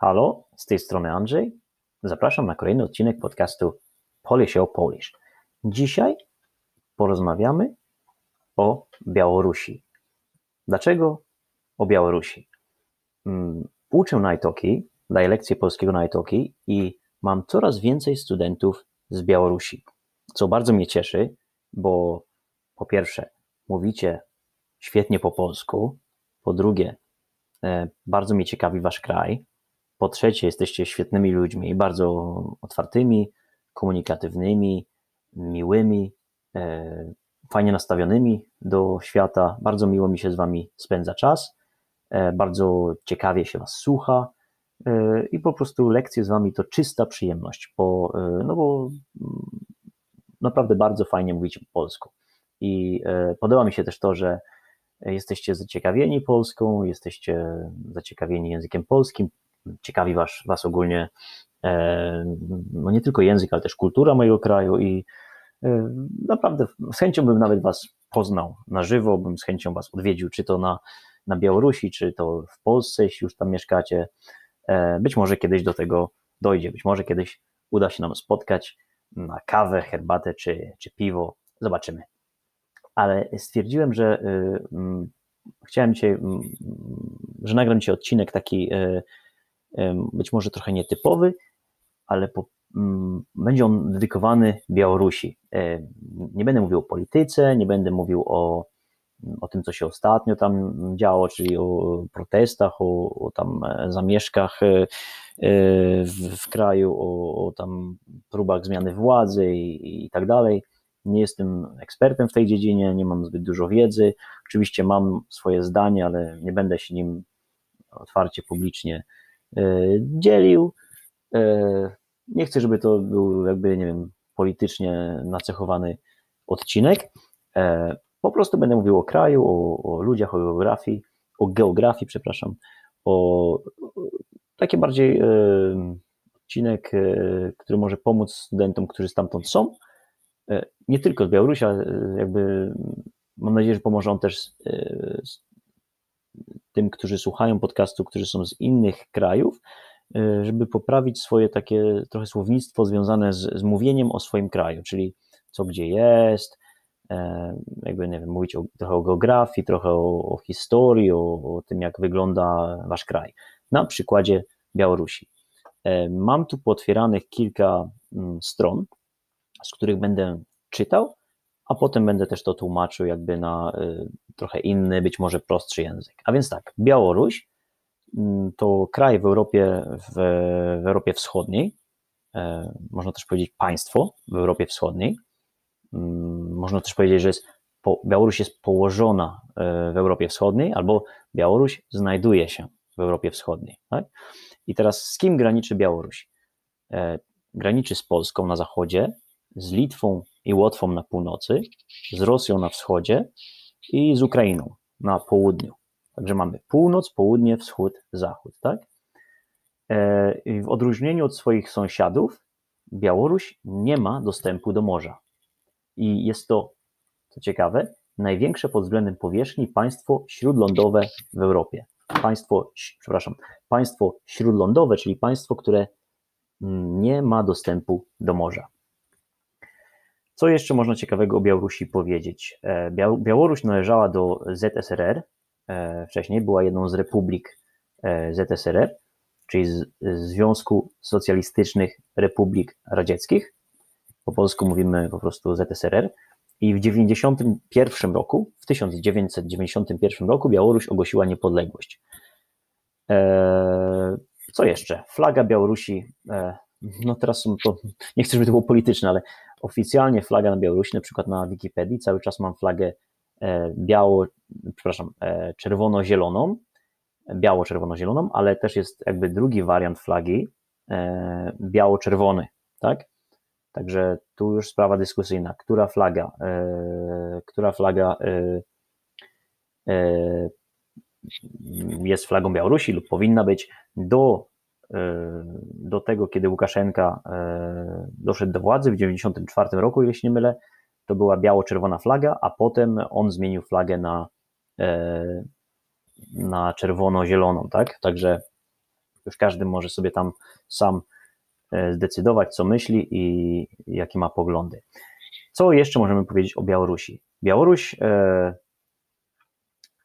Halo, z tej strony Andrzej. Zapraszam na kolejny odcinek podcastu Polish o Polish. Dzisiaj porozmawiamy o Białorusi. Dlaczego o Białorusi? Mm, uczę na Italki, daję lekcje polskiego na Italki i mam coraz więcej studentów z Białorusi, co bardzo mnie cieszy, bo po pierwsze mówicie świetnie po polsku, po drugie e, bardzo mnie ciekawi wasz kraj, po trzecie, jesteście świetnymi ludźmi, bardzo otwartymi, komunikatywnymi, miłymi, e, fajnie nastawionymi do świata. Bardzo miło mi się z Wami spędza czas, e, bardzo ciekawie się Was słucha e, i po prostu lekcje z Wami to czysta przyjemność, bo, no bo mm, naprawdę bardzo fajnie mówicie po polsku. I podoba mi się też to, że jesteście zaciekawieni Polską, jesteście zaciekawieni językiem polskim, ciekawi was, was ogólnie e, no nie tylko język, ale też kultura mojego kraju i e, naprawdę z chęcią bym nawet was poznał na żywo, bym z chęcią was odwiedził, czy to na, na Białorusi, czy to w Polsce, jeśli już tam mieszkacie. E, być może kiedyś do tego dojdzie, być może kiedyś uda się nam spotkać na kawę, herbatę czy, czy piwo. Zobaczymy. Ale stwierdziłem, że y, chciałem dzisiaj, że nagram dzisiaj odcinek taki być może trochę nietypowy, ale po, mm, będzie on dedykowany Białorusi. Nie będę mówił o polityce, nie będę mówił o, o tym, co się ostatnio tam działo, czyli o protestach, o, o tam e, zamieszkach e, e, w, w kraju, o, o, tam próbach zmiany władzy i, i tak dalej. Nie jestem ekspertem w tej dziedzinie, nie mam zbyt dużo wiedzy. Oczywiście mam swoje zdanie, ale nie będę się nim otwarcie, publicznie dzielił. E, nie chcę, żeby to był jakby, nie wiem, politycznie nacechowany odcinek. E, po prostu będę mówił o kraju, o, o ludziach, o geografii, o geografii, przepraszam, o taki bardziej odcinek, który może pomóc studentom, którzy stamtąd są. Nie tylko z Białorusi, ale jakby mam nadzieję, że pomoże on też tym, którzy słuchają podcastu, którzy są z innych krajów, y, żeby poprawić swoje takie trochę słownictwo związane z, z mówieniem o swoim kraju, czyli co gdzie jest, e, jakby, nie wiem, mówić o, trochę o geografii, trochę o, o historii, o, o, tym, jak wygląda wasz kraj. Na przykładzie Białorusi. E, mam tu potwieranych kilka mm, stron, z których będę czytał, a potem będę też to tłumaczył jakby na y, trochę inny, być może prostszy język. A więc tak, Białoruś mm, to kraj w Europie, w, w Europie Wschodniej, e, można też powiedzieć państwo w Europie Wschodniej. Mm, można też powiedzieć, że jest, Białoruś jest położona e, w Europie Wschodniej, albo Białoruś znajduje się w Europie Wschodniej. Tak? I teraz z kim graniczy Białoruś? E, graniczy z Polską na zachodzie, z Litwą i Łotwą na północy, z Rosją na wschodzie i z Ukrainą na południu. Także mamy północ, południe, wschód, zachód, tak? E, w odróżnieniu od swoich sąsiadów, Białoruś nie ma dostępu do morza. I jest to, co ciekawe, największe pod względem powierzchni państwo śródlądowe w Europie. Państwo, przepraszam, państwo śródlądowe, czyli państwo, które mm, nie ma dostępu do morza. Co jeszcze można ciekawego o Białorusi powiedzieć? E, Białoruś należała do ZSRR, e, wcześniej była jedną z republik e, ZSRR, czyli Związku Socjalistycznych Republik Radzieckich. Po polsku mówimy po prostu ZSRR. I w 1991 roku, w 1991 roku Białoruś ogłosiła niepodległość. Co jeszcze? Flaga Białorusi, no teraz to, nie chcę, żeby to było polityczne, ale oficjalnie flaga na Białorusi, na przykład na Wikipedii, cały czas mam flagę e, biało, przepraszam, e, czerwono-zieloną, biało-czerwono-zieloną, ale też jest jakby drugi wariant flagi, e, biało-czerwony, tak? Także tu już sprawa dyskusyjna, która flaga, która flaga jest flagą Białorusi lub powinna być do do tego, kiedy Łukaszenka e, doszedł do władzy w 1994 roku, jeśli nie mylę, to była biało-czerwona flaga, a potem on zmienił flagę na, e, na czerwono-zieloną, tak? Także już każdy może sobie tam sam zdecydować, co myśli i jakie ma poglądy. Co jeszcze możemy powiedzieć o Białorusi? Białoruś,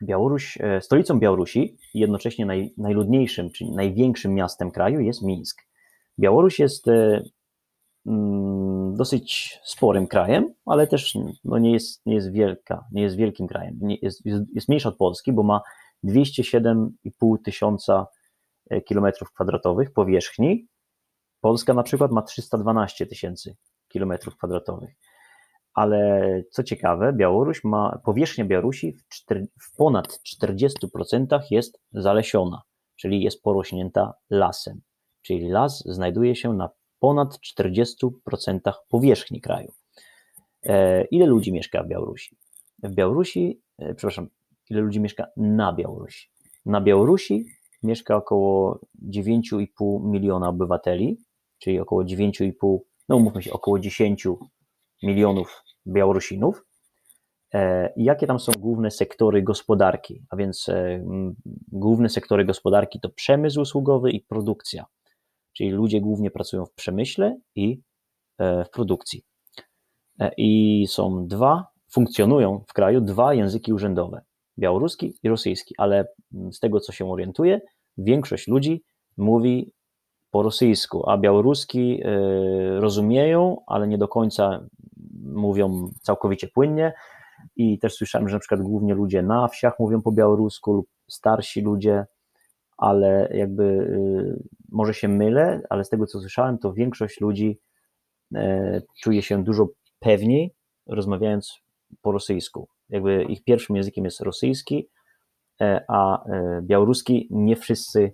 Białoruś stolicą Białorusi i jednocześnie naj, najludniejszym, czyli największym miastem kraju jest Mińsk. Białoruś jest Mm, dosyć sporym krajem, ale też no nie, jest, nie jest wielka, nie jest wielkim krajem. Nie, jest, jest, jest mniejsza od Polski, bo ma 207,5 tysiąca e, kilometrów kwadratowych powierzchni. Polska na przykład ma 312 tysięcy kilometrów kwadratowych. Ale co ciekawe, Białoruś ma, powierzchnia Białorusi w, czter, w ponad 40% jest zalesiona, czyli jest porośnięta lasem. Czyli las znajduje się na ponad 40% powierzchni kraju. E, ile ludzi mieszka w Białorusi? W Białorusi, e, przepraszam, ile ludzi mieszka na Białorusi? Na Białorusi mieszka około 9,5 miliona obywateli, czyli około 9,5, no umówmy się, około 10 milionów Białorusinów. E, jakie tam są główne sektory gospodarki? A więc główne sektory gospodarki to przemysł usługowy i produkcja czyli ludzie głównie pracują w przemyśle i e, w produkcji. E, I są dwa, funkcjonują w kraju dwa języki urzędowe, białoruski i rosyjski, ale z tego co się orientuję, większość ludzi mówi po rosyjsku, a białoruski e, rozumieją, ale nie do końca mówią całkowicie płynnie. I też słyszałem, że na przykład głównie ludzie na wsiach mówią po białorusku lub starsi ludzie ale jakby y, może się mylę, ale z tego co słyszałem, to większość ludzi e, czuje się dużo pewniej rozmawiając po rosyjsku. Jakby ich pierwszym językiem jest rosyjski, e, a e, białoruski nie wszyscy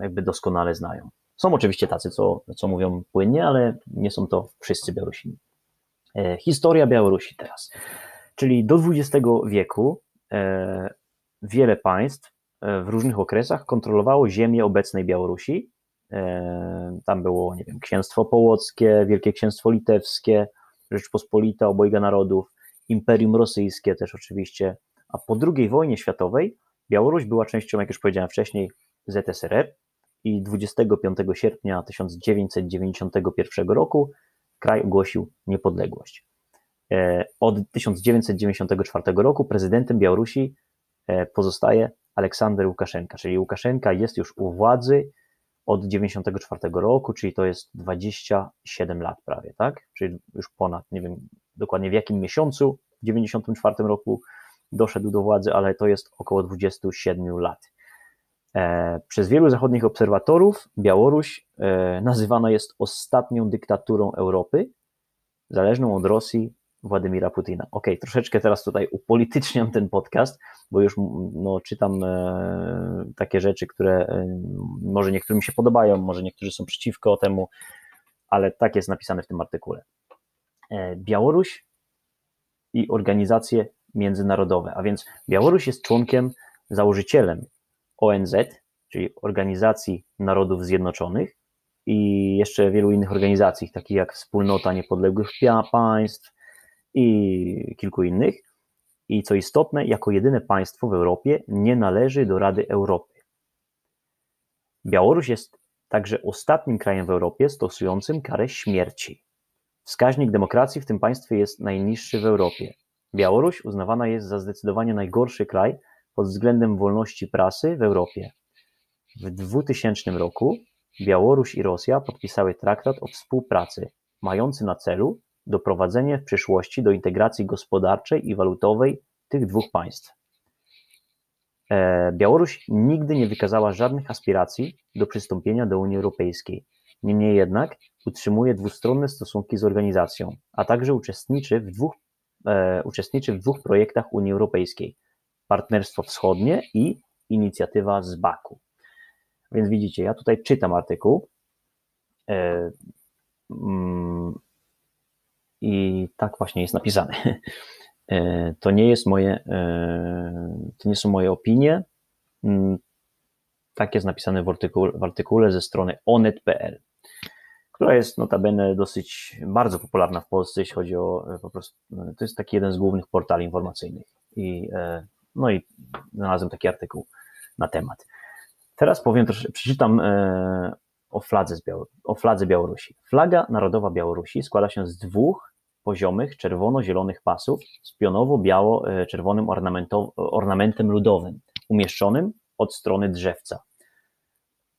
jakby doskonale znają. Są oczywiście tacy, co, co mówią płynnie, ale nie są to wszyscy Białorusini. Historia Białorusi teraz. Czyli do XX wieku wiele państw w różnych okresach kontrolowało ziemię obecnej Białorusi. E, tam było, nie wiem, Księstwo Połockie, Wielkie Księstwo Litewskie, Rzeczpospolita obojga narodów, Imperium Rosyjskie też oczywiście, a po II wojnie światowej Białoruś była częścią, jak już powiedziałem wcześniej, ZSRR i 25 sierpnia 1991 roku kraj ogłosił niepodległość. E, od 1994 roku prezydentem Białorusi e, pozostaje Aleksander Łukaszenka, czyli Łukaszenka jest już u władzy od 94 roku, czyli to jest 27 lat prawie, tak? Czyli już ponad, nie wiem dokładnie w jakim miesiącu w 94 roku doszedł do władzy, ale to jest około 27 lat. E, przez wielu zachodnich obserwatorów Białoruś e, nazywana jest ostatnią dyktaturą Europy, zależną od Rosji Władimira Putina. Ok, troszeczkę teraz tutaj upolityczniam ten podcast, bo już no, czytam e, takie rzeczy, które może niektórym się podobają, może niektórzy są przeciwko temu, ale tak jest napisane w tym artykule. Białoruś i organizacje międzynarodowe, a więc Białoruś jest członkiem, założycielem ONZ, czyli Organizacji Narodów Zjednoczonych i jeszcze wielu innych organizacji, takich jak Wspólnota Niepodległych Państw, i kilku innych. I co istotne, jako jedyne państwo w Europie nie należy do Rady Europy. Białoruś jest także ostatnim krajem w Europie stosującym karę śmierci. Wskaźnik demokracji w tym państwie jest najniższy w Europie. Białoruś uznawana jest za zdecydowanie najgorszy kraj pod względem wolności prasy w Europie. W 2000 roku Białoruś i Rosja podpisały traktat o współpracy, mający na celu doprowadzenie w przyszłości do integracji gospodarczej i walutowej tych dwóch państw. E, Białoruś nigdy nie wykazała żadnych aspiracji do przystąpienia do Unii Europejskiej. Niemniej jednak utrzymuje dwustronne stosunki z organizacją, a także uczestniczy w dwóch, e, uczestniczy w dwóch projektach Unii Europejskiej: Partnerstwo Wschodnie i inicjatywa z Baku. Więc widzicie, ja tutaj czytam artykuł. E, mm, i tak właśnie jest napisane. To nie jest moje, e, to nie są moje opinie. Mm, tak jest napisane w artykule, w artykule ze strony onet.pl, która jest notabene dosyć bardzo popularna w Polsce, jeśli chodzi o e, po prostu, to jest taki jeden z głównych portali informacyjnych. I, no i znalazłem taki artykuł na temat. Teraz powiem troszkę, przeczytam e, o fladze, z o fladze Białorusi. Flaga narodowa Białorusi składa się z dwóch poziomych czerwono-zielonych pasów z pionowo-biało-czerwonym ornamentem ludowym, umieszczonym od strony drzewca.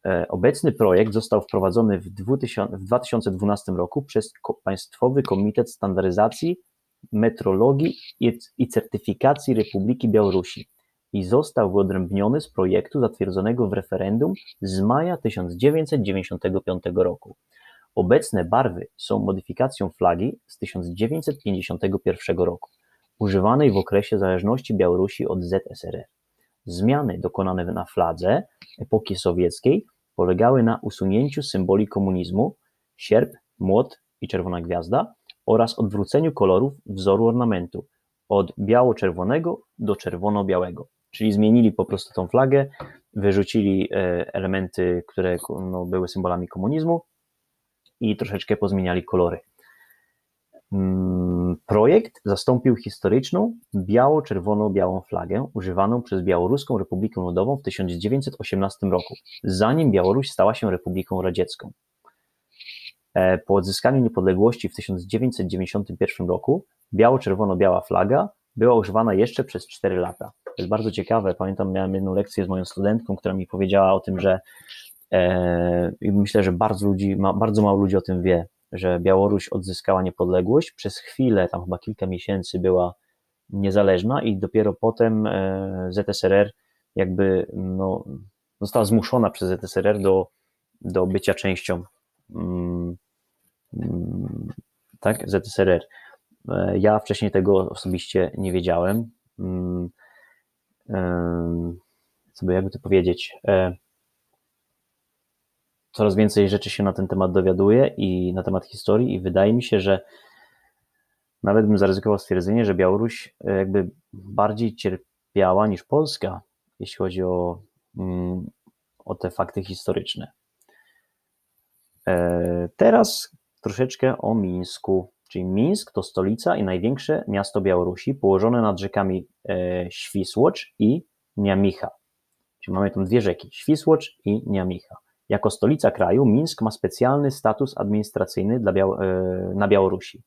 E, obecny projekt został wprowadzony w 2012 roku przez Państwowy Komitet Standaryzacji, Metrologii i Certyfikacji Republiki Białorusi i został wyodrębniony z projektu zatwierdzonego w referendum z maja 1995 roku. Obecne barwy są modyfikacją flagi z 1951 roku, używanej w okresie zależności Białorusi od ZSRR. Zmiany dokonane na fladze epoki sowieckiej polegały na usunięciu symboli komunizmu, sierp, młot i czerwona gwiazda oraz odwróceniu kolorów wzoru ornamentu od biało-czerwonego do czerwono-białego. Czyli zmienili po prostu tą flagę, wyrzucili e, elementy, które no, były symbolami komunizmu i troszeczkę pozmieniali kolory. Mm, projekt zastąpił historyczną biało-czerwono-białą flagę używaną przez Białoruską Republikę Ludową w 1918 roku, zanim Białoruś stała się Republiką Radziecką. E, po odzyskaniu niepodległości w 1991 roku biało-czerwono-biała flaga była używana jeszcze przez 4 lata. To jest bardzo ciekawe. Pamiętam, miałem jedną lekcję z moją studentką, która mi powiedziała o tym, że e, myślę, że bardzo, ludzi, ma, bardzo mało ludzi o tym wie, że Białoruś odzyskała niepodległość. Przez chwilę, tam chyba kilka miesięcy była niezależna i dopiero potem e, ZSRR jakby no, została zmuszona przez ZSRR do, do bycia częścią mm, tak, ZSRR. E, ja wcześniej tego osobiście nie wiedziałem. Mm, co by jakby to powiedzieć, e, coraz więcej rzeczy się na ten temat dowiaduję i na temat historii i wydaje mi się, że nawet bym zaryzykował stwierdzenie, że Białoruś e, jakby bardziej cierpiała niż Polska, jeśli chodzi o, mm, o te fakty historyczne. Teraz troszeczkę o Mińsku. Czyli Mińsk to stolica i największe miasto Białorusi, położone nad rzekami Świsłocz i Niamicha. Czyli mamy tam dwie rzeki, Świsłocz i Niamicha. Jako stolica kraju Mińsk ma specjalny status administracyjny dla Biał e, na Białorusi.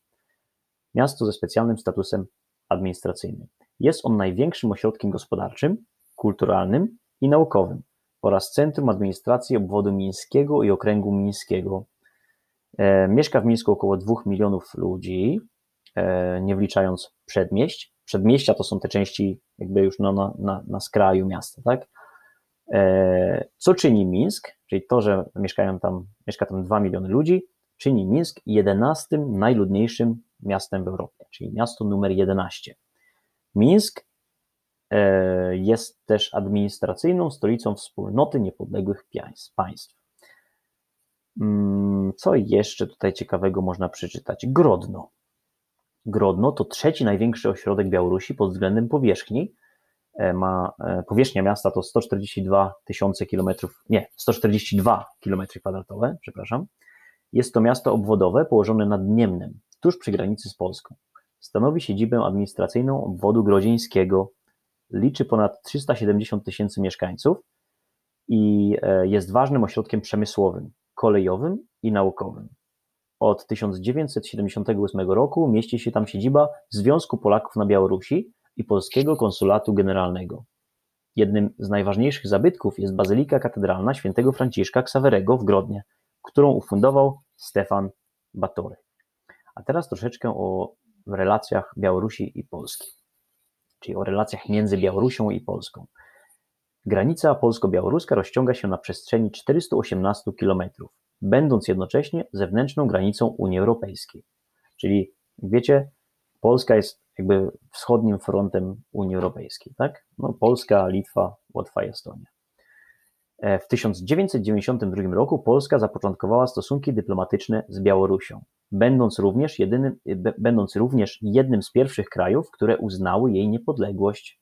Miasto ze specjalnym statusem administracyjnym. Jest on największym ośrodkiem gospodarczym, kulturalnym i naukowym oraz centrum administracji obwodu mińskiego i okręgu mińskiego. E, mieszka w Mińsku około 2 milionów ludzi, e, nie wliczając przedmieść. Przedmieścia to są te części jakby już na, na, na skraju miasta, tak? Co czyni Mińsk? czyli to, że mieszkają tam, mieszka tam 2 miliony ludzi, czyni Mińsk 11 najludniejszym miastem w Europie, czyli miasto numer 11. Mińsk e, jest też administracyjną stolicą wspólnoty niepodległych państw. Mm, co jeszcze tutaj ciekawego można przeczytać? Grodno. Grodno to trzeci największy ośrodek Białorusi pod względem powierzchni, E, ma e, powierzchnia miasta to 142 tysiące kilometrów, nie, 142 kilometry kwadratowe, przepraszam. Jest to miasto obwodowe położone nad Niemnem, tuż przy granicy z Polską. Stanowi siedzibę administracyjną obwodu grodzieńskiego. Liczy ponad 370 tysięcy mieszkańców i e, jest ważnym ośrodkiem przemysłowym, kolejowym i naukowym. Od 1978 roku mieści się tam siedziba Związku Polaków na Białorusi, i Polskiego Konsulatu Generalnego. Jednym z najważniejszych zabytków jest Bazylika Katedralna Świętego Franciszka Ksawerego w Grodnie, którą ufundował Stefan Batory. A teraz troszeczkę o relacjach Białorusi i Polski, czyli o relacjach między Białorusią i Polską. Granica polsko-białoruska rozciąga się na przestrzeni 418 km, będąc jednocześnie zewnętrzną granicą Unii Europejskiej. Czyli, wiecie, Polska jest jakby wschodnim frontem Unii Europejskiej, tak? No, Polska, Litwa, Łotwa Estonia. E, w 1992 roku Polska zapoczątkowała stosunki dyplomatyczne z Białorusią, będąc również, jedynym, będąc również jednym z pierwszych krajów, które uznały jej niepodległość.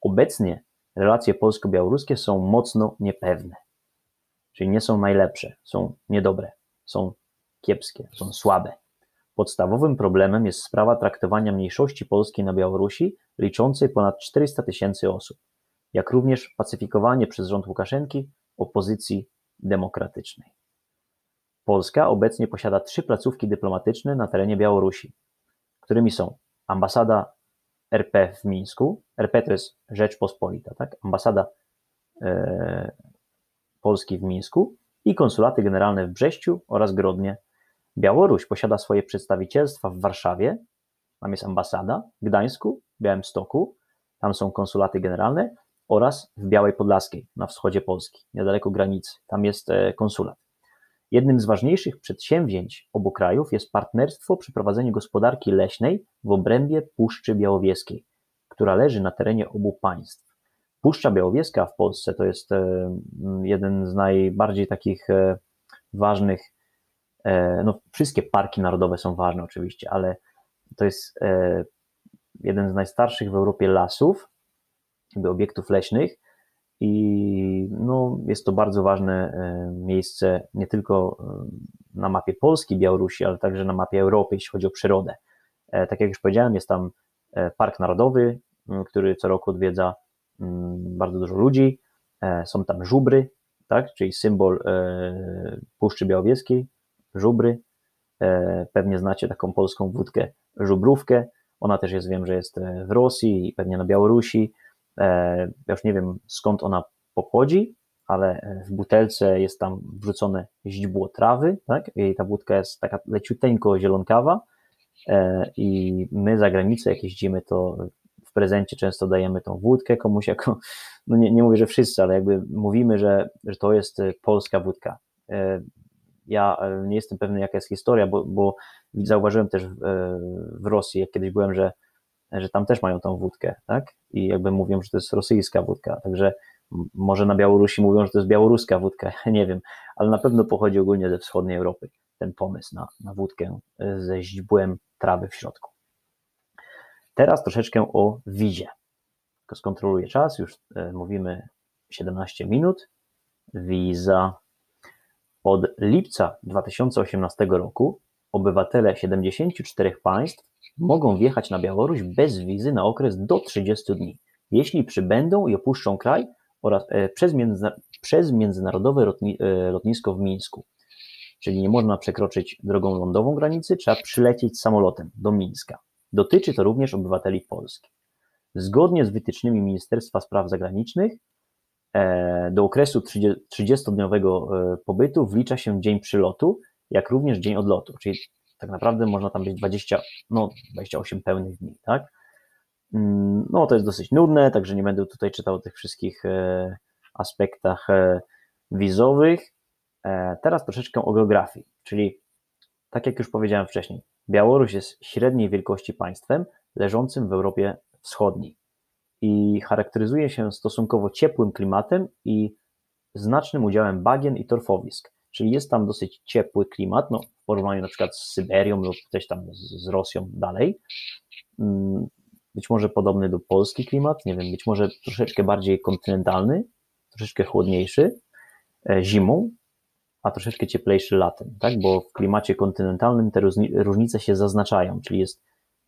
Obecnie relacje polsko-białoruskie są mocno niepewne, czyli nie są najlepsze, są niedobre, są kiepskie, są słabe. Podstawowym problemem jest sprawa traktowania mniejszości polskiej na Białorusi, liczącej ponad 400 tysięcy osób, jak również pacyfikowanie przez rząd Łukaszenki opozycji demokratycznej. Polska obecnie posiada trzy placówki dyplomatyczne na terenie Białorusi, którymi są ambasada RP w Mińsku, RP to jest Rzeczpospolita, tak? ambasada e, Polski w Mińsku i konsulaty generalne w Brześciu oraz Grodnie. Białoruś posiada swoje przedstawicielstwa w Warszawie, tam jest ambasada, Gdańsku, Białymstoku, tam są konsulaty generalne oraz w Białej Podlaskiej na wschodzie Polski, niedaleko granicy, tam jest e, konsulat. Jednym z ważniejszych przedsięwzięć obu krajów jest partnerstwo przy prowadzeniu gospodarki leśnej w obrębie Puszczy Białowieskiej, która leży na terenie obu państw. Puszcza Białowieska w Polsce to jest e, jeden z najbardziej takich e, ważnych, e, no wszystkie parki narodowe są ważne oczywiście, ale to jest jeden z najstarszych w Europie lasów, obiektów leśnych, i no, jest to bardzo ważne e, miejsce nie tylko e, na mapie Polski, Białorusi, ale także na mapie Europy, jeśli chodzi o przyrodę. E, tak jak już powiedziałem, jest tam Park Narodowy, który co roku odwiedza bardzo dużo ludzi. Są tam żubry, tak, czyli symbol Puszczy Białowieskiej, żubry. Pewnie znacie taką polską wódkę żubrówkę. Ona też jest, wiem, że jest w Rosji i pewnie na Białorusi. E, ja już nie wiem skąd ona pochodzi, ale w butelce jest tam wrzucone źdźbło trawy, tak? I ta wódka jest taka leciuteńko zielonkawa e, i my za granicę jak jeździmy, to w prezencie często dajemy tą wódkę komuś jako, no nie, nie mówię, że wszyscy, ale jakby mówimy, że, że to jest polska wódka. E, ja nie jestem pewny, jaka jest historia, bo, bo zauważyłem też w Rosji, jak kiedyś byłem, że że tam też mają tą wódkę, tak? I jakby mówią, że to jest rosyjska wódka, także może na Białorusi mówią, że to jest białoruska wódka, nie wiem, ale na pewno pochodzi ogólnie ze wschodniej Europy ten pomysł na, na wódkę ze źdźbłem trawy w środku. Teraz troszeczkę o wizie. Skontroluję czas, już e, mówimy 17 minut. Wiza. Od lipca 2018 roku obywatele 74 państw mogą wjechać na Białoruś bez wizy na okres do 30 dni, jeśli przybędą i opuszczą kraj oraz e, przez, przez międzynarodowe lotni, e, lotnisko w Mińsku. Czyli nie można przekroczyć drogą lądową granicy, trzeba przylecieć samolotem do Mińska. Dotyczy to również obywateli Polski. Zgodnie z wytycznymi Ministerstwa Spraw Zagranicznych e, do okresu 30-dniowego pobytu wlicza się dzień przylotu, jak również dzień odlotu, czyli tak naprawdę można tam być 20, no 28 pełnych dni, tak? Mm, no to jest dosyć nudne, także nie będę tutaj czytał o tych wszystkich e, aspektach e, wizowych. E, teraz troszeczkę o geografii, czyli tak jak już powiedziałem wcześniej, Białoruś jest średniej wielkości państwem leżącym w Europie Wschodniej i charakteryzuje się stosunkowo ciepłym klimatem i znacznym udziałem bagien i torfowisk czyli jest tam dosyć ciepły klimat, no, porównaniu na przykład z Syberią lub też tam z, z Rosją dalej. Mm, być może podobny do polski klimat, nie wiem, być może troszeczkę bardziej kontynentalny, troszeczkę chłodniejszy e, zimą, a troszeczkę cieplejszy latem, tak? Bo w klimacie kontynentalnym te różnice się zaznaczają, czyli jest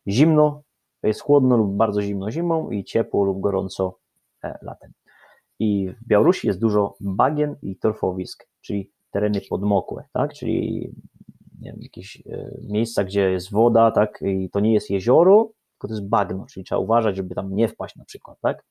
zimno, jest chłodno lub bardzo zimno zimą i ciepło lub gorąco e, latem. I w Białorusi jest dużo bagien i torfowisk, czyli tereny podmokłe, tak? Czyli nie wiem, jakieś e, miejsca, gdzie jest woda, tak? I to nie jest jezioro, tylko to jest bagno, czyli trzeba uważać, żeby tam nie wpaść na przykład, tak?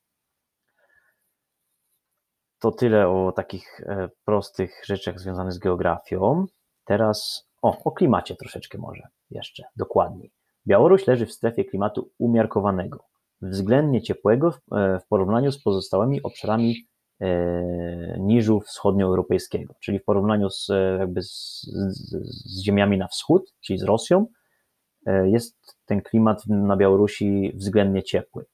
To tyle o takich e, prostych rzeczach związanych z geografią. Teraz o, o klimacie troszeczkę może jeszcze dokładniej. Białoruś leży w strefie klimatu umiarkowanego, względnie ciepłego w, e, porównaniu z pozostałymi obszarami niżu wschodnioeuropejskiego, czyli w porównaniu z, jakby z, z, z ziemiami na wschód, czyli z Rosją, e, jest ten klimat na Białorusi względnie ciepły.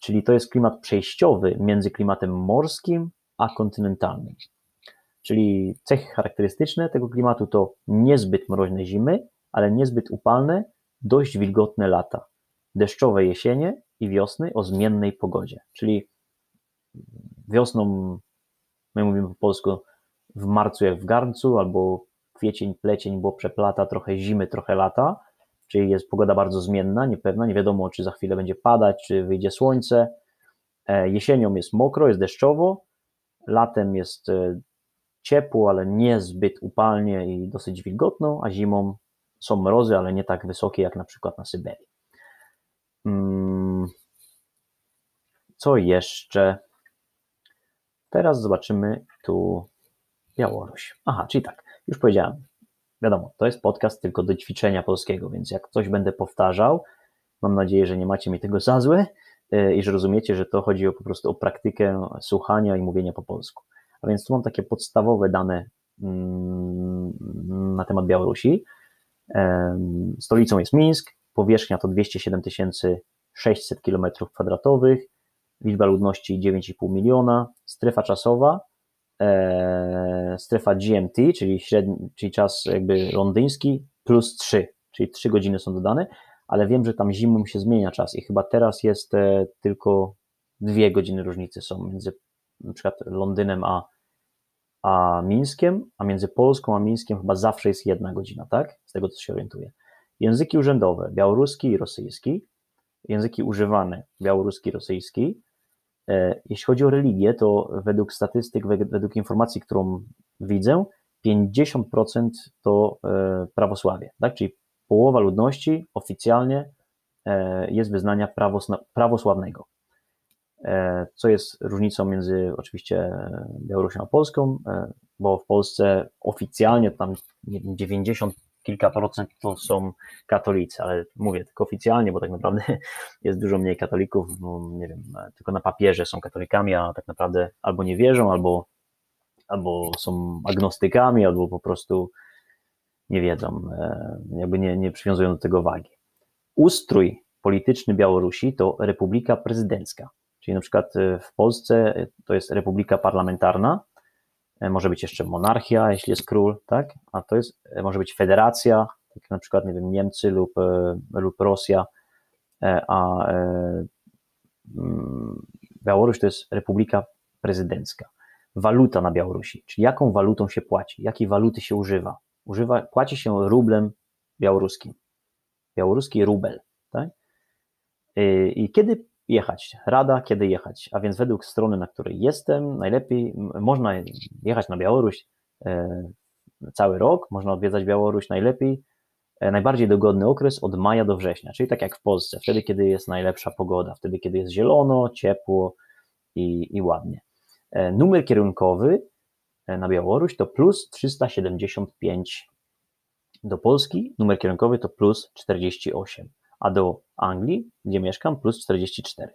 Czyli to jest klimat przejściowy między klimatem morskim a kontynentalnym. Czyli cechy charakterystyczne tego klimatu to niezbyt mroźne zimy, ale niezbyt upalne, dość wilgotne lata, deszczowe jesienie i wiosny o zmiennej pogodzie. Czyli wiosną, my mówimy po polsku, w marcu jak w garncu, albo kwiecień, plecień, bo przeplata trochę zimy, trochę lata, czyli jest pogoda bardzo zmienna, niepewna, nie wiadomo, czy za chwilę będzie padać, czy wyjdzie słońce. E, jesienią jest mokro, jest deszczowo, latem jest e, ciepło, ale nie zbyt upalnie i dosyć wilgotno, a zimą są mrozy, ale nie tak wysokie jak na przykład na Syberii. Mm, co jeszcze? Teraz zobaczymy tu Białoruś. Aha, czyli tak, już powiedziałem. Wiadomo, to jest podcast tylko do ćwiczenia polskiego, więc jak coś będę powtarzał, mam nadzieję, że nie macie mi tego za złe e, i że rozumiecie, że to chodzi o, po prostu o praktykę słuchania i mówienia po polsku. A więc tu mam takie podstawowe dane mm, na temat Białorusi. Stolicą jest Mińsk, powierzchnia to 207 600 km2, liczba ludności 9,5 miliona, strefa czasowa, e, strefa GMT, czyli, średni, czyli czas jakby londyński, plus 3, czyli 3 godziny są dodane, ale wiem, że tam zimą się zmienia czas i chyba teraz jest e, tylko dwie godziny różnicy są między na przykład Londynem a, a Mińskiem, a między Polską a Mińskiem chyba zawsze jest jedna godzina, tak? Z tego co się orientuję. Języki urzędowe, białoruski i rosyjski. Języki używane, białoruski, rosyjski. E, jeśli chodzi o religię, to według statystyk, według informacji, którą widzę, 50% to e, prawosławie, tak? Czyli połowa ludności oficjalnie e, jest wyznania prawosławnego. Co jest różnicą między oczywiście Białorusią a Polską, bo w Polsce oficjalnie tam 90 kilka procent to są katolicy, ale mówię tylko oficjalnie, bo tak naprawdę jest dużo mniej katolików, bo nie wiem, tylko na papierze są katolikami, a tak naprawdę albo nie wierzą, albo, albo są agnostykami, albo po prostu nie wiedzą, e, jakby nie, nie przywiązują do tego wagi. Ustrój polityczny Białorusi to republika prezydencka, czyli na przykład e, w Polsce to jest republika parlamentarna, może być jeszcze monarchia, jeśli jest król, tak? A to jest, e, może być federacja, tak na przykład, nie wiem, Niemcy lub, e, lub Rosja, a mm, Białoruś to jest republika prezydencka. Waluta na Białorusi, czyli jaką walutą się płaci, jakiej waluty się używa. używa płaci się rublem białoruskim. Białoruski rubel, tak? I kiedy jechać. Rada, kiedy jechać. A więc według strony, na której jestem, najlepiej można jechać na Białoruś e, cały rok, można odwiedzać Białoruś najlepiej. E, najbardziej dogodny okres od maja do września, czyli tak jak w Polsce, wtedy, kiedy jest najlepsza pogoda, wtedy, kiedy jest zielono, ciepło i, i ładnie. E, numer kierunkowy na Białoruś to plus 375. Do Polski numer kierunkowy to plus 48 a do Anglii, gdzie mieszkam, plus 44.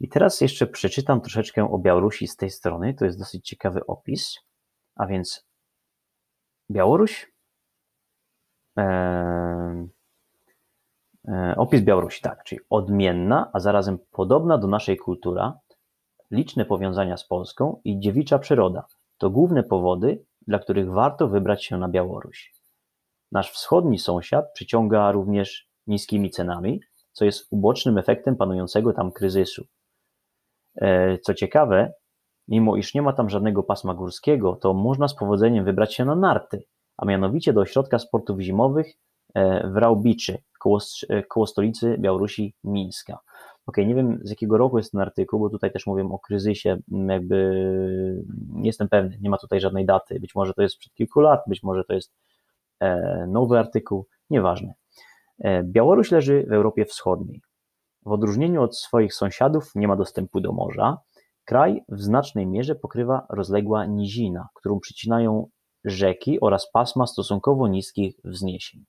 I teraz jeszcze przeczytam troszeczkę o Białorusi z tej strony. To jest dosyć ciekawy opis. A więc Białoruś. E, e, opis Białorusi, tak, czyli odmienna, a zarazem podobna do naszej kultura, liczne powiązania z Polską i dziewicza przyroda. To główne powody, dla których warto wybrać się na Białoruś. Nasz wschodni sąsiad przyciąga również niskimi cenami, co jest ubocznym efektem panującego tam kryzysu. E, co ciekawe, mimo iż nie ma tam żadnego pasma górskiego, to można z powodzeniem wybrać się na narty, a mianowicie do ośrodka sportów zimowych e, w Raubiczy, koło, e, koło stolicy Białorusi Mińska. Ok, nie wiem z jakiego roku jest ten artykuł, bo tutaj też mówię o kryzysie, jakby nie jestem pewny, nie ma tutaj żadnej daty, być może to jest przed kilku lat, być może to jest nowy artykuł, nieważne. E, Białoruś leży w Europie Wschodniej. W odróżnieniu od swoich sąsiadów nie ma dostępu do morza. Kraj w znacznej mierze pokrywa rozległa nizina, którą przycinają rzeki oraz pasma stosunkowo niskich wzniesień.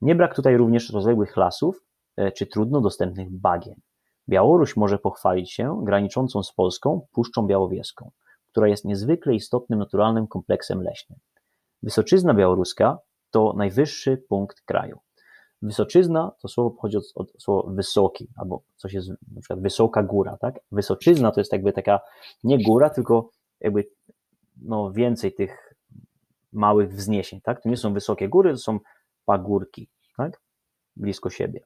Nie brak tutaj również rozległych lasów e, czy trudno dostępnych bagien. Białoruś może pochwalić się graniczącą z Polską Puszczą Białowieską, która jest niezwykle istotnym naturalnym kompleksem leśnym. Wysoczyzna białoruska to najwyższy punkt kraju. Wysoczyzna to słowo pochodzi od, od słowa wysoki, albo coś jest na przykład wysoka góra, tak? Wysoczyzna to jest jakby taka nie góra, tylko jakby no, więcej tych małych wzniesień, tak? To nie są wysokie góry, to są pagórki, tak? Blisko siebie.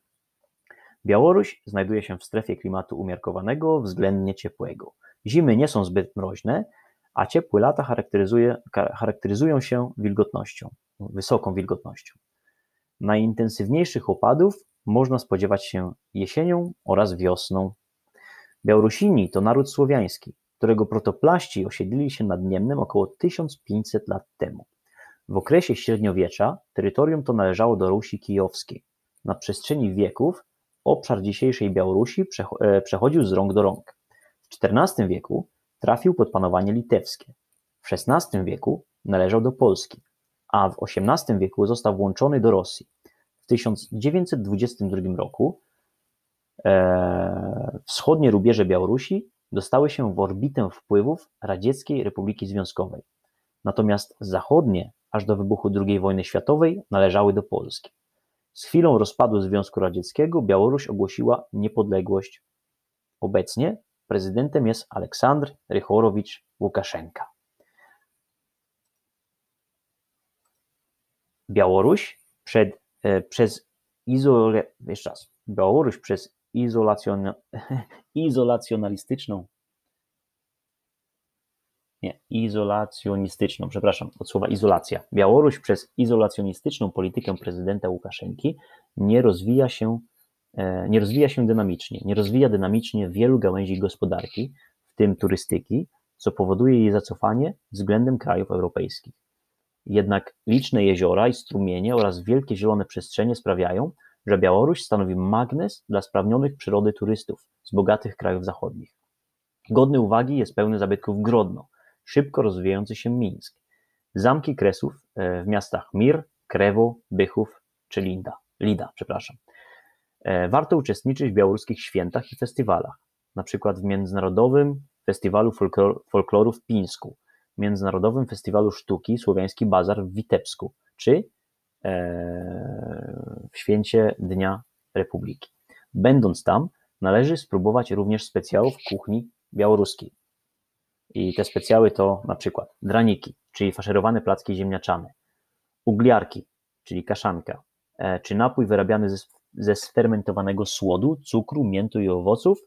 Białoruś znajduje się w strefie klimatu umiarkowanego, względnie ciepłego. Zimy nie są zbyt mroźne, a ciepłe lata charakteryzują się wilgotnością, wysoką wilgotnością. Najintensywniejszych opadów można spodziewać się jesienią oraz wiosną. Białorusini to naród słowiański, którego protoplaści osiedlili się nad Niemnem około 1500 lat temu. W okresie średniowiecza terytorium to należało do Rusi Kijowskiej. Na przestrzeni wieków obszar dzisiejszej Białorusi e, przechodził z rąk do rąk. W XIV wieku trafił pod panowanie litewskie. W XVI wieku należał do Polski, a w XVIII wieku został włączony do Rosji. W 1922 roku e, wschodnie rubieże Białorusi dostały się w orbitę wpływów Radzieckiej Republiki Związkowej, natomiast zachodnie, aż do wybuchu II wojny światowej, należały do Polski. Z chwilą rozpadu Związku Radzieckiego Białoruś ogłosiła niepodległość. Obecnie prezydentem jest Aleksandr Rychorowicz Łukaszenka. Białoruś przed, e, przez izole, jeszcze raz, Białoruś przez izolacjon, izolacjonalistyczną nie, izolacjonistyczną, przepraszam, od słowa izolacja. Białoruś przez izolacjonistyczną politykę prezydenta Łukaszenki nie rozwija się, e, nie rozwija się dynamicznie, nie rozwija dynamicznie wielu gałęzi gospodarki, w tym turystyki, co powoduje jej zacofanie względem krajów europejskich. Jednak liczne jeziora i strumienie oraz wielkie zielone przestrzenie sprawiają, że Białoruś stanowi magnes dla sprawnionych przyrody turystów z bogatych krajów zachodnich. Godny uwagi jest pełny zabytków Grodno, szybko rozwijający się Mińsk, zamki Kresów e, w miastach Mir, Krewo, Bychów czy Linda, Lida. Przepraszam. E, warto uczestniczyć w białoruskich świętach i festiwalach, na przykład w Międzynarodowym Festiwalu Folkloru w Pińsku, Międzynarodowym Festiwalu Sztuki Słowiański Bazar w Witebsku, czy e, w święcie Dnia Republiki. Będąc tam, należy spróbować również specjałów kuchni białoruskiej. I te specjały to na przykład draniki, czyli faszerowane placki ziemniaczane, ugliarki, czyli kaszanka, e, czy napój wyrabiany ze, ze sfermentowanego słodu, cukru, miętu i owoców,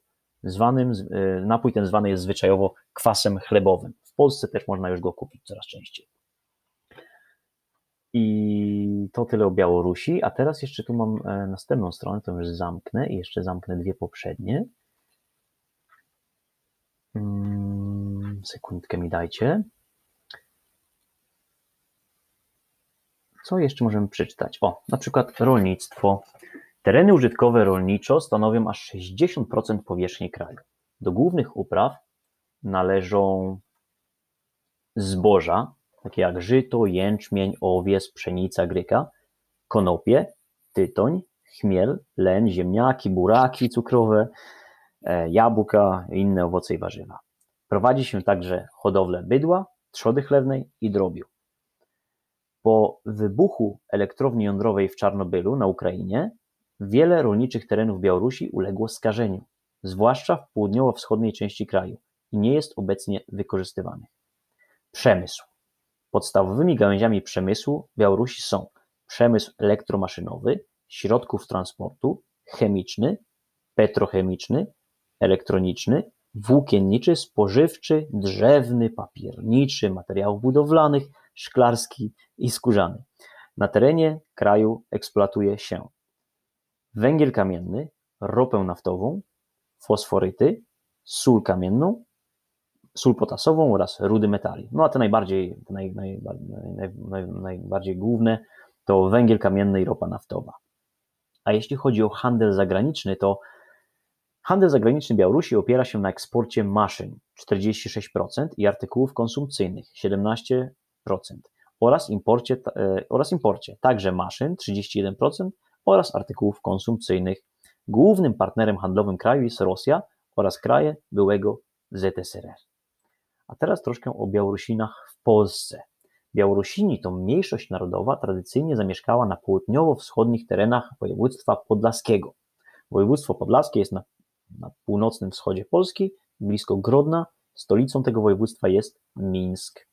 zwanym, e, napój ten zwany jest zwyczajowo kwasem chlebowym. W Polsce też można już go kupić coraz częściej. I to tyle o Białorusi, a teraz jeszcze tu mam e, następną stronę, to już zamknę i jeszcze zamknę dwie poprzednie. Hmm, sekundkę mi dajcie. Co jeszcze możemy przeczytać? O, na przykład rolnictwo. Tereny użytkowe rolniczo stanowią aż 60% powierzchni kraju. Do głównych upraw należą zboża, takie jak żyto, jęczmień, owies, pszenica, gryka, konopie, tytoń, chmiel, len, ziemniaki, buraki cukrowe, E, jabłka, inne owoce i warzywa. Prowadzi się także hodowlę bydła, trzody chlewnej i drobiu. Po wybuchu elektrowni jądrowej w Czarnobylu na Ukrainie wiele rolniczych terenów Białorusi uległo skażeniu, zwłaszcza w południowo-wschodniej części kraju i nie jest obecnie wykorzystywanych. Przemysł. Podstawowymi gałęziami przemysłu Białorusi są przemysł elektromaszynowy, środków transportu, chemiczny, petrochemiczny, elektroniczny, włókienniczy, spożywczy, drzewny, papierniczy, materiałów budowlanych, szklarski i skórzany. Na terenie kraju eksploatuje się węgiel kamienny, ropę naftową, fosforyty, sól kamienną, sól potasową oraz rudy metali. No a te najbardziej, naj, naj, naj, najbardziej główne to węgiel kamienny i ropa naftowa. A jeśli chodzi o handel zagraniczny, to Handel zagraniczny Białorusi opiera się na eksporcie maszyn (46%) i artykułów konsumpcyjnych (17%) oraz imporcie, e, oraz imporcie także maszyn (31%) oraz artykułów konsumpcyjnych. Głównym partnerem handlowym kraju jest Rosja oraz kraje byłego ZSRR. A teraz troszkę o Białorusinach w Polsce. Białorusini to mniejszość narodowa tradycyjnie zamieszkała na południowo-wschodnich terenach województwa podlaskiego. Województwo podlaskie jest na na północnym wschodzie Polski, blisko Grodna. Stolicą tego województwa jest Mińsk.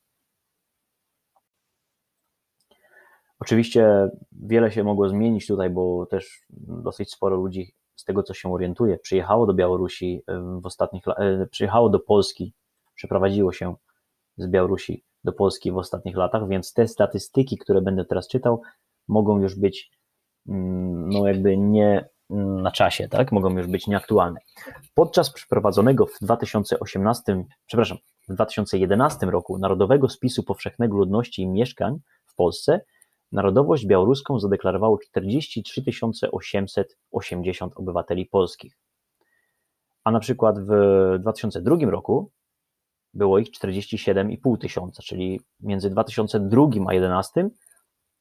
Oczywiście wiele się mogło zmienić tutaj, bo też dosyć sporo ludzi, z tego co się orientuje, przyjechało do Białorusi w ostatnich e, przyjechało do Polski, przeprowadziło się z Białorusi do Polski w ostatnich latach, więc te statystyki, które będę teraz czytał, mogą już być mm, no jakby nie na czasie, tak? Mogą już być nieaktualne. Podczas przeprowadzonego w 2018, przepraszam, w 2011 roku Narodowego Spisu Powszechnego Ludności i Mieszkań w Polsce narodowość białoruską zadeklarowało 43 880 obywateli polskich. A na przykład w 2002 roku było ich 47,5 tysiąca, czyli między 2002 a 2011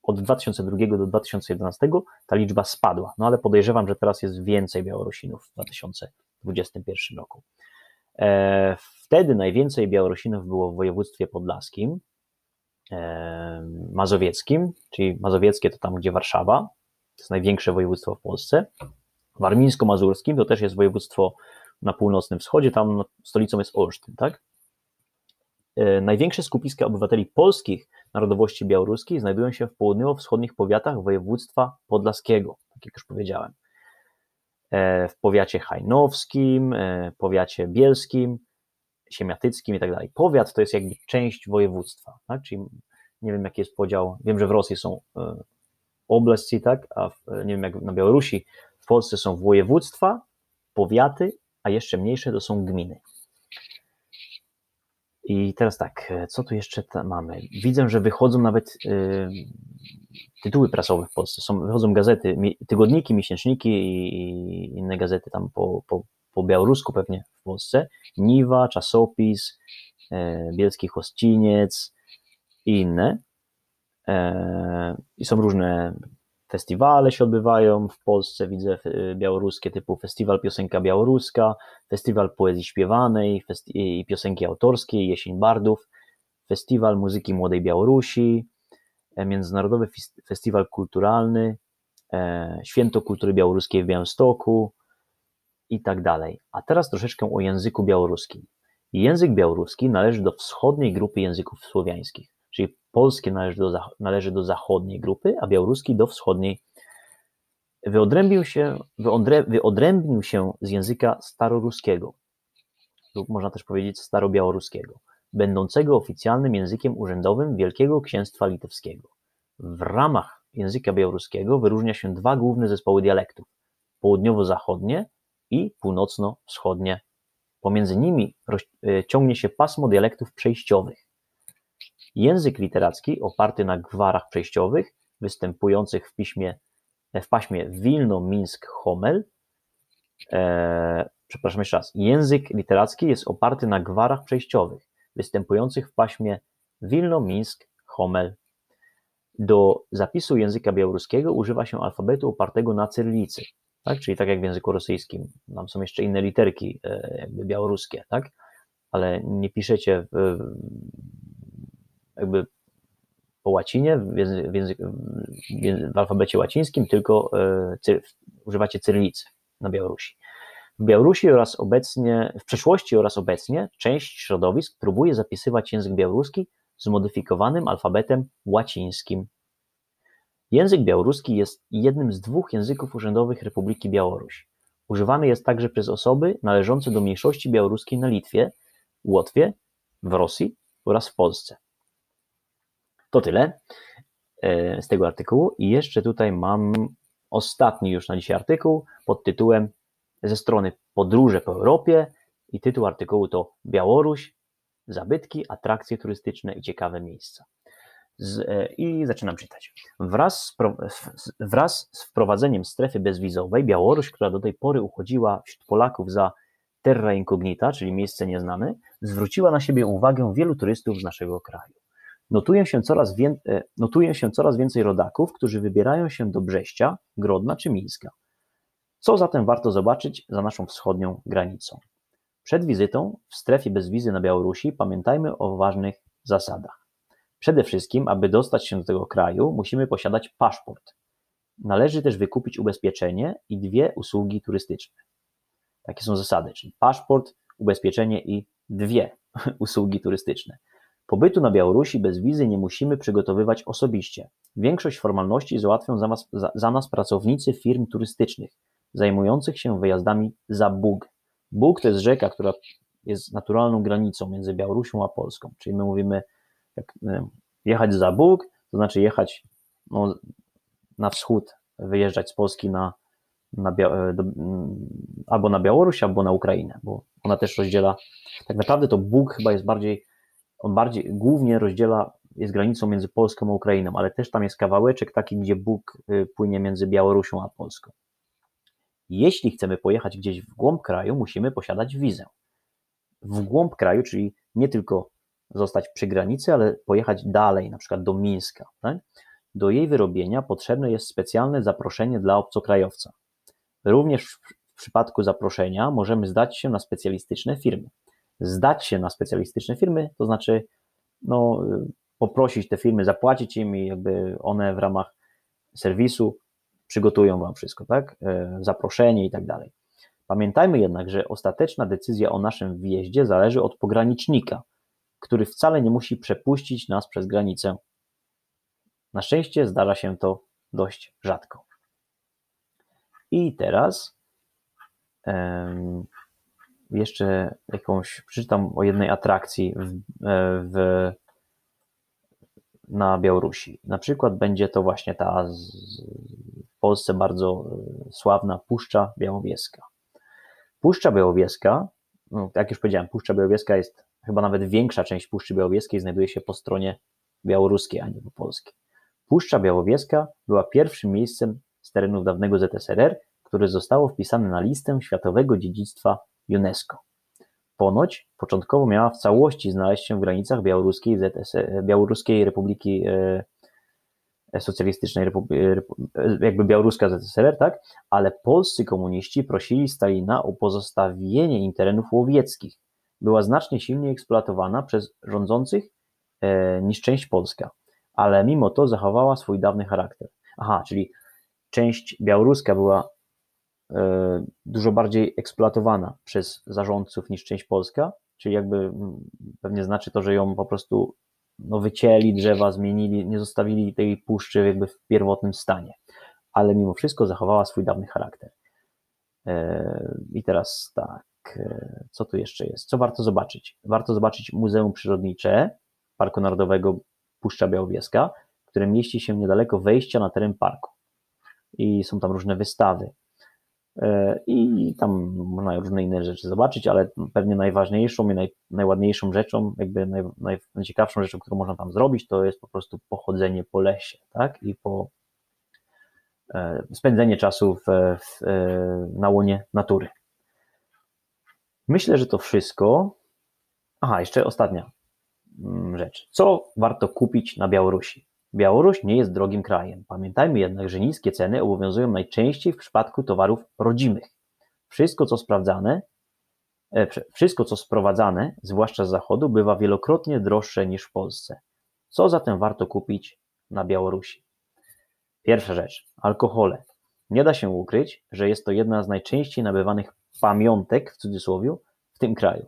od 2002 do 2011 ta liczba spadła, no ale podejrzewam, że teraz jest więcej Białorusinów w 2021 roku. E, wtedy najwięcej Białorusinów było w województwie podlaskim, e, mazowieckim, czyli mazowieckie to tam, gdzie Warszawa, to jest największe województwo w Polsce, warmińsko-mazurskim to też jest województwo na północnym wschodzie, tam stolicą jest Olsztyn, tak? E, największe skupiska obywateli polskich narodowości białoruskiej znajdują się w południowo-wschodnich powiatach województwa podlaskiego, tak jak już powiedziałem. E, w powiacie hajnowskim, e, powiacie bielskim, siemiatyckim i tak dalej. Powiat to jest jakby część województwa, tak? czyli nie wiem jaki jest podział, wiem, że w Rosji są oblasti, tak, a w, nie wiem jak na Białorusi, w Polsce są województwa, powiaty, a jeszcze mniejsze to są gminy. I teraz tak, co tu jeszcze mamy? Widzę, że wychodzą nawet y, tytuły prasowe w Polsce. Są, wychodzą gazety, tygodniki, miesięczniki i inne gazety tam po, po, po białorusku pewnie w Polsce. Niwa, Czasopis, y, Bielski Chłostiniec i inne. Y, I są różne festiwale się odbywają w Polsce, widzę y, białoruskie typu Festiwal Piosenka Białoruska, Festiwal Poezji Śpiewanej i Piosenki Autorskiej, Jesień Bardów, Festiwal Muzyki Młodej Białorusi, e, Międzynarodowy Festiwal Kulturalny, e, Święto Kultury Białoruskiej w Białymstoku i tak dalej. A teraz troszeczkę o języku białoruskim. Język białoruski należy do wschodniej grupy języków słowiańskich czyli polskie należy do, należy do zachodniej grupy, a białoruski do wschodniej. Wyodrębnił się, wyodrę, wyodrębnił się z języka staroruskiego, lub można też powiedzieć starobiałoruskiego, będącego oficjalnym językiem urzędowym Wielkiego Księstwa Litewskiego. W ramach języka białoruskiego wyróżnia się dwa główne zespoły dialektów: południowo-zachodnie i północno-wschodnie. Pomiędzy nimi e, ciągnie się pasmo dialektów przejściowych. Język literacki oparty na gwarach przejściowych występujących w piśmie, w paśmie Wilno-Minsk-Homel, e, przepraszam jeszcze raz, język literacki jest oparty na gwarach przejściowych występujących w paśmie Wilno-Minsk-Homel. Do zapisu języka białoruskiego używa się alfabetu opartego na cyrylicy, tak? czyli tak jak w języku rosyjskim. Tam są jeszcze inne literki e, białoruskie, tak? ale nie piszecie w, jakby po łacinie, w, język, w alfabecie łacińskim, tylko e, używacie cyrylicy na Białorusi. W Białorusi oraz obecnie, w przeszłości oraz obecnie część środowisk próbuje zapisywać język białoruski zmodyfikowanym alfabetem łacińskim. Język białoruski jest jednym z dwóch języków urzędowych Republiki Białoruś. Używany jest także przez osoby należące do mniejszości białoruskiej na Litwie, Łotwie, w Rosji oraz w Polsce. To tyle e, z tego artykułu. I jeszcze tutaj mam ostatni już na dzisiaj artykuł pod tytułem ze strony Podróże po Europie i tytuł artykułu to Białoruś, zabytki, atrakcje turystyczne i ciekawe miejsca. Z, e, I zaczynam czytać. Wraz z, wraz z wprowadzeniem strefy bezwizowej Białoruś, która do tej pory uchodziła wśród Polaków za terra incognita, czyli miejsce nieznane, zwróciła na siebie uwagę wielu turystów z naszego kraju. Notuje się, coraz. E, notuje się coraz więcej rodaków, którzy wybierają się do Brześcia, Grodna czy Mińska. Co zatem warto zobaczyć za naszą wschodnią granicą? Przed wizytą w strefie bez wizy na Białorusi pamiętajmy o ważnych zasadach. Przede wszystkim, aby dostać się do tego kraju, musimy posiadać paszport. Należy też wykupić ubezpieczenie i dwie usługi turystyczne. Takie są zasady, czyli paszport, ubezpieczenie i dwie usługi turystyczne. Pobytu na Białorusi bez wizy nie musimy przygotowywać osobiście. Większość formalności załatwią za nas, za, za nas pracownicy firm turystycznych zajmujących się wyjazdami za Bóg. Bóg to jest rzeka, która jest naturalną granicą między Białorusią a Polską. Czyli my mówimy, jak jechać za Bóg, to znaczy jechać no, na wschód, wyjeżdżać z Polski na, na, do, albo na Białoruś, albo na Ukrainę, bo ona też rozdziela, tak naprawdę to Bóg chyba jest bardziej, on bardziej, głównie rozdziela, jest granicą między Polską a Ukrainą, ale też tam jest kawałeczek taki, gdzie Bóg y, płynie między Białorusią a Polską. Jeśli chcemy pojechać gdzieś w głąb kraju, musimy posiadać wizę. W głąb kraju, czyli nie tylko zostać przy granicy, ale pojechać dalej, na przykład do Mińska. Tak? Do jej wyrobienia potrzebne jest specjalne zaproszenie dla obcokrajowca. Również w przypadku zaproszenia możemy zdać się na specjalistyczne firmy. Zdać się na specjalistyczne firmy, to znaczy no, poprosić te firmy, zapłacić im i jakby one w ramach serwisu przygotują Wam wszystko, tak? E, zaproszenie i tak dalej. Pamiętajmy jednak, że ostateczna decyzja o naszym wjeździe zależy od pogranicznika, który wcale nie musi przepuścić nas przez granicę. Na szczęście zdarza się to dość rzadko. I teraz um, jeszcze jakąś, przeczytam o jednej atrakcji w, e, w, na Białorusi. Na przykład będzie to właśnie ta z, w Polsce bardzo e, sławna Puszcza Białowieska. Puszcza Białowieska, no, jak już powiedziałem, Puszcza Białowieska jest chyba nawet większa część Puszczy Białowieskiej znajduje się po stronie białoruskiej, a nie po polskiej. Puszcza Białowieska była pierwszym miejscem z terenów dawnego ZSRR, które zostało wpisane na listę Światowego Dziedzictwa UNESCO. Ponoć początkowo miała w całości znaleźć się w granicach Białoruskiej, ZSR, Białoruskiej Republiki e, Socjalistycznej, jakby Białoruska ZSRR, tak? Ale polscy komuniści prosili Stalina o pozostawienie im terenów łowieckich. Była znacznie silniej eksploatowana przez rządzących e, niż część polska, ale mimo to zachowała swój dawny charakter. Aha, czyli część białoruska była e, dużo bardziej eksploatowana przez zarządców niż część polska, czyli jakby pewnie znaczy to, że ją po prostu no, wycięli drzewa, zmienili, nie zostawili tej puszczy jakby w pierwotnym stanie, ale mimo wszystko zachowała swój dawny charakter. E, I teraz tak, e, co tu jeszcze jest? Co warto zobaczyć? Warto zobaczyć Muzeum Przyrodnicze Parku Narodowego Puszcza Białowieska, które mieści się niedaleko wejścia na teren parku. I są tam różne wystawy. E, I tam można różne inne rzeczy zobaczyć, ale pewnie najważniejszą i naj, najładniejszą rzeczą, jakby naj, najciekawszą rzeczą, którą można tam zrobić, to jest po prostu pochodzenie po lesie, tak? I po e, spędzenie czasu w, w, e, na łonie natury. Myślę, że to wszystko. Aha, jeszcze ostatnia mm, rzecz. Co warto kupić na Białorusi? Białoruś nie jest drogim krajem. Pamiętajmy jednak, że niskie ceny obowiązują najczęściej w przypadku towarów rodzimych. Wszystko, co sprawdzane, e, wszystko, co sprowadzane, zwłaszcza z zachodu, bywa wielokrotnie droższe niż w Polsce. Co zatem warto kupić na Białorusi? Pierwsza rzecz alkohole. Nie da się ukryć, że jest to jedna z najczęściej nabywanych pamiątek w cudzysłowie w tym kraju.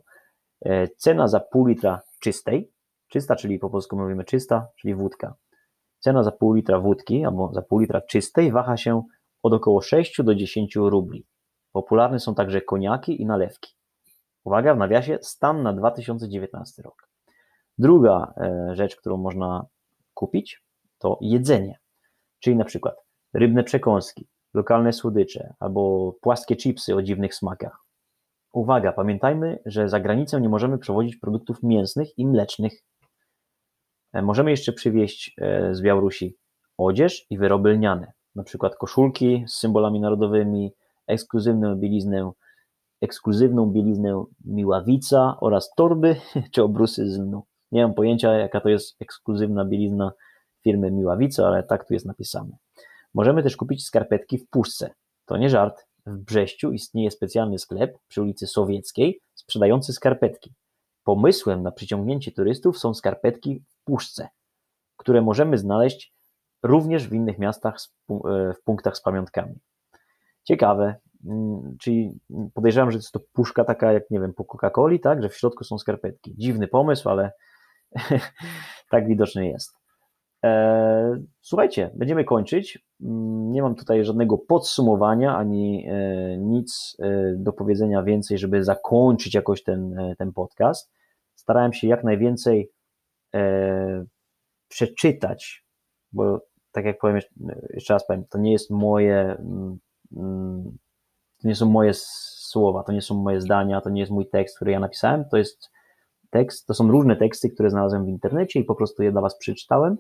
E, cena za pół litra czystej, czysta, czyli po polsku mówimy czysta, czyli wódka, Cena za pół litra wódki albo za pół litra czystej waha się od około 6 do 10 rubli. Popularne są także koniaki i nalewki. Uwaga, w nawiasie stan na 2019 rok. Druga e, rzecz, którą można kupić, to jedzenie, czyli na przykład rybne przekąski, lokalne słodycze albo płaskie chipsy o dziwnych smakach. Uwaga, pamiętajmy, że za granicę nie możemy przewozić produktów mięsnych i mlecznych. E, możemy jeszcze przywieźć e, z Białorusi odzież i wyroby lniane, na przykład koszulki z symbolami narodowymi, ekskluzywną bieliznę, ekskluzywną bieliznę miławica oraz torby czy obrusy z lnu. Nie mam pojęcia, jaka to jest ekskluzywna bielizna firmy Miławica, ale tak tu jest napisane. Możemy też kupić skarpetki w puszce. To nie żart. W Brześciu istnieje specjalny sklep przy ulicy Sowieckiej sprzedający skarpetki. Pomysłem na przyciągnięcie turystów są skarpetki puszce, które możemy znaleźć również w innych miastach e, w punktach z pamiątkami. Ciekawe, mm, czyli podejrzewam, że jest to puszka taka jak, nie wiem, po Coca-Coli, tak, że w środku są skarpetki. Dziwny pomysł, ale tak widocznie jest. E, słuchajcie, będziemy kończyć. Mm, nie mam tutaj żadnego podsumowania ani e, nic do powiedzenia więcej, żeby zakończyć jakoś ten, ten podcast starałem się jak najwięcej przeczytać, bo tak jak powiem, jeszcze raz powiem, to nie jest moje, mm, to nie są moje słowa, to nie są moje zdania, to nie jest mój tekst, który ja napisałem, to jest tekst, to są różne teksty, które znalazłem w internecie i po prostu je dla Was przeczytałem.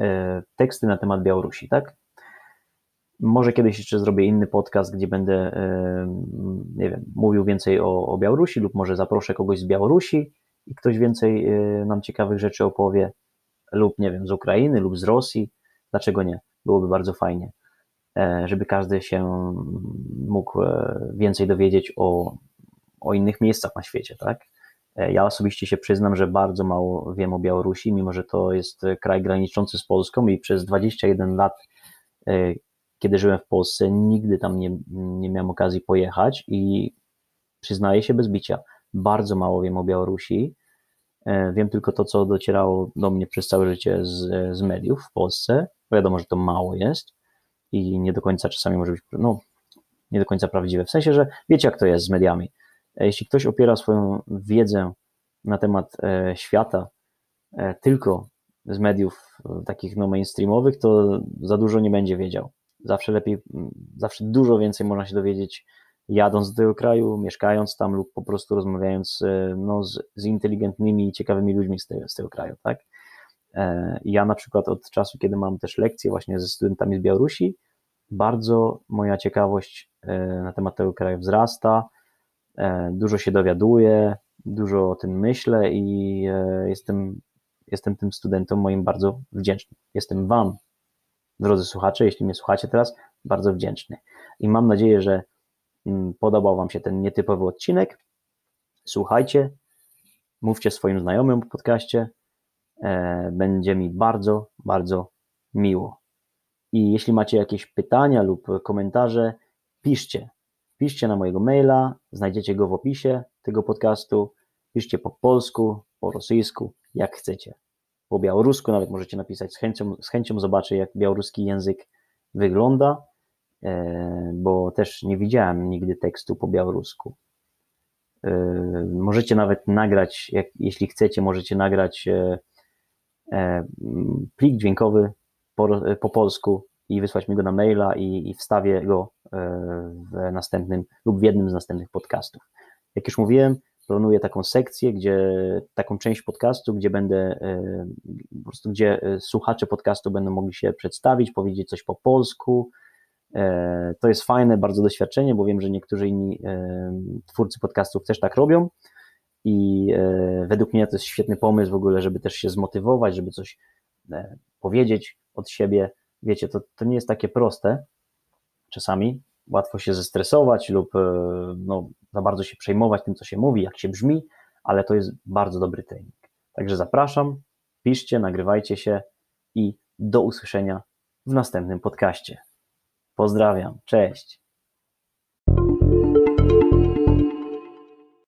E, teksty na temat Białorusi, tak? Może kiedyś jeszcze zrobię inny podcast, gdzie będę, e, nie wiem, mówił więcej o, o Białorusi, lub może zaproszę kogoś z Białorusi i ktoś więcej e, nam ciekawych rzeczy opowie, lub nie wiem, z Ukrainy, lub z Rosji. Dlaczego nie? Byłoby bardzo fajnie, żeby każdy się mógł więcej dowiedzieć o, o innych miejscach na świecie, tak? Ja osobiście się przyznam, że bardzo mało wiem o Białorusi, mimo że to jest kraj graniczący z Polską i przez 21 lat, e, kiedy żyłem w Polsce, nigdy tam nie, nie miałem okazji pojechać i przyznaję się bez bicia, bardzo mało wiem o Białorusi. E, wiem tylko to, co docierało do mnie przez całe życie z, z mediów w Polsce. Wiadomo, że to mało jest i nie do końca czasami może być, no, nie do końca prawdziwe. W sensie, że wiecie, jak to jest z mediami jeśli ktoś opiera swoją wiedzę na temat e, świata e, tylko z mediów e, takich no mainstreamowych, to za dużo nie będzie wiedział. Zawsze lepiej, zawsze dużo więcej można się dowiedzieć jadąc do tego kraju, mieszkając tam lub po prostu rozmawiając no, z, z inteligentnymi i ciekawymi ludźmi z tego, z tego kraju, tak? Ja na przykład od czasu, kiedy mam też lekcje właśnie ze studentami z Białorusi, bardzo moja ciekawość na temat tego kraju wzrasta, E, dużo się dowiaduję, dużo o tym myślę i e, jestem, jestem tym studentom moim bardzo wdzięczny. Jestem Wam, drodzy słuchacze, jeśli mnie słuchacie teraz, bardzo wdzięczny. I mam nadzieję, że podobał Wam się ten nietypowy odcinek. Słuchajcie, mówcie swoim znajomym o podcaście. E, będzie mi bardzo, bardzo miło. I jeśli macie jakieś pytania lub komentarze, piszcie. Piszcie na mojego maila, znajdziecie go w opisie tego podcastu. Piszcie po polsku, po rosyjsku, jak chcecie. Po białorusku nawet możecie napisać. Z chęcią, z chęcią zobaczę, jak białoruski język wygląda, bo też nie widziałem nigdy tekstu po białorusku. E, możecie nawet nagrać, jak, jeśli chcecie, możecie nagrać e, plik dźwiękowy po, po polsku i wysłać mi go na maila i, i wstawię go e, w następnym lub w jednym z następnych podcastów. Jak już mówiłem, planuję taką sekcję, gdzie taką część podcastu, gdzie będę e, po prostu, gdzie e, słuchacze podcastu będą mogli się przedstawić, powiedzieć coś po polsku. To jest fajne, bardzo doświadczenie, bo wiem, że niektórzy inni twórcy podcastów też tak robią. I według mnie to jest świetny pomysł w ogóle, żeby też się zmotywować, żeby coś powiedzieć od siebie, wiecie, to, to nie jest takie proste czasami. Łatwo się zestresować lub e, no, za bardzo się przejmować tym, co się mówi, jak się brzmi, ale to jest bardzo dobry trening. Także zapraszam, piszcie, nagrywajcie się i do usłyszenia w następnym podcaście. Pozdrawiam, cześć.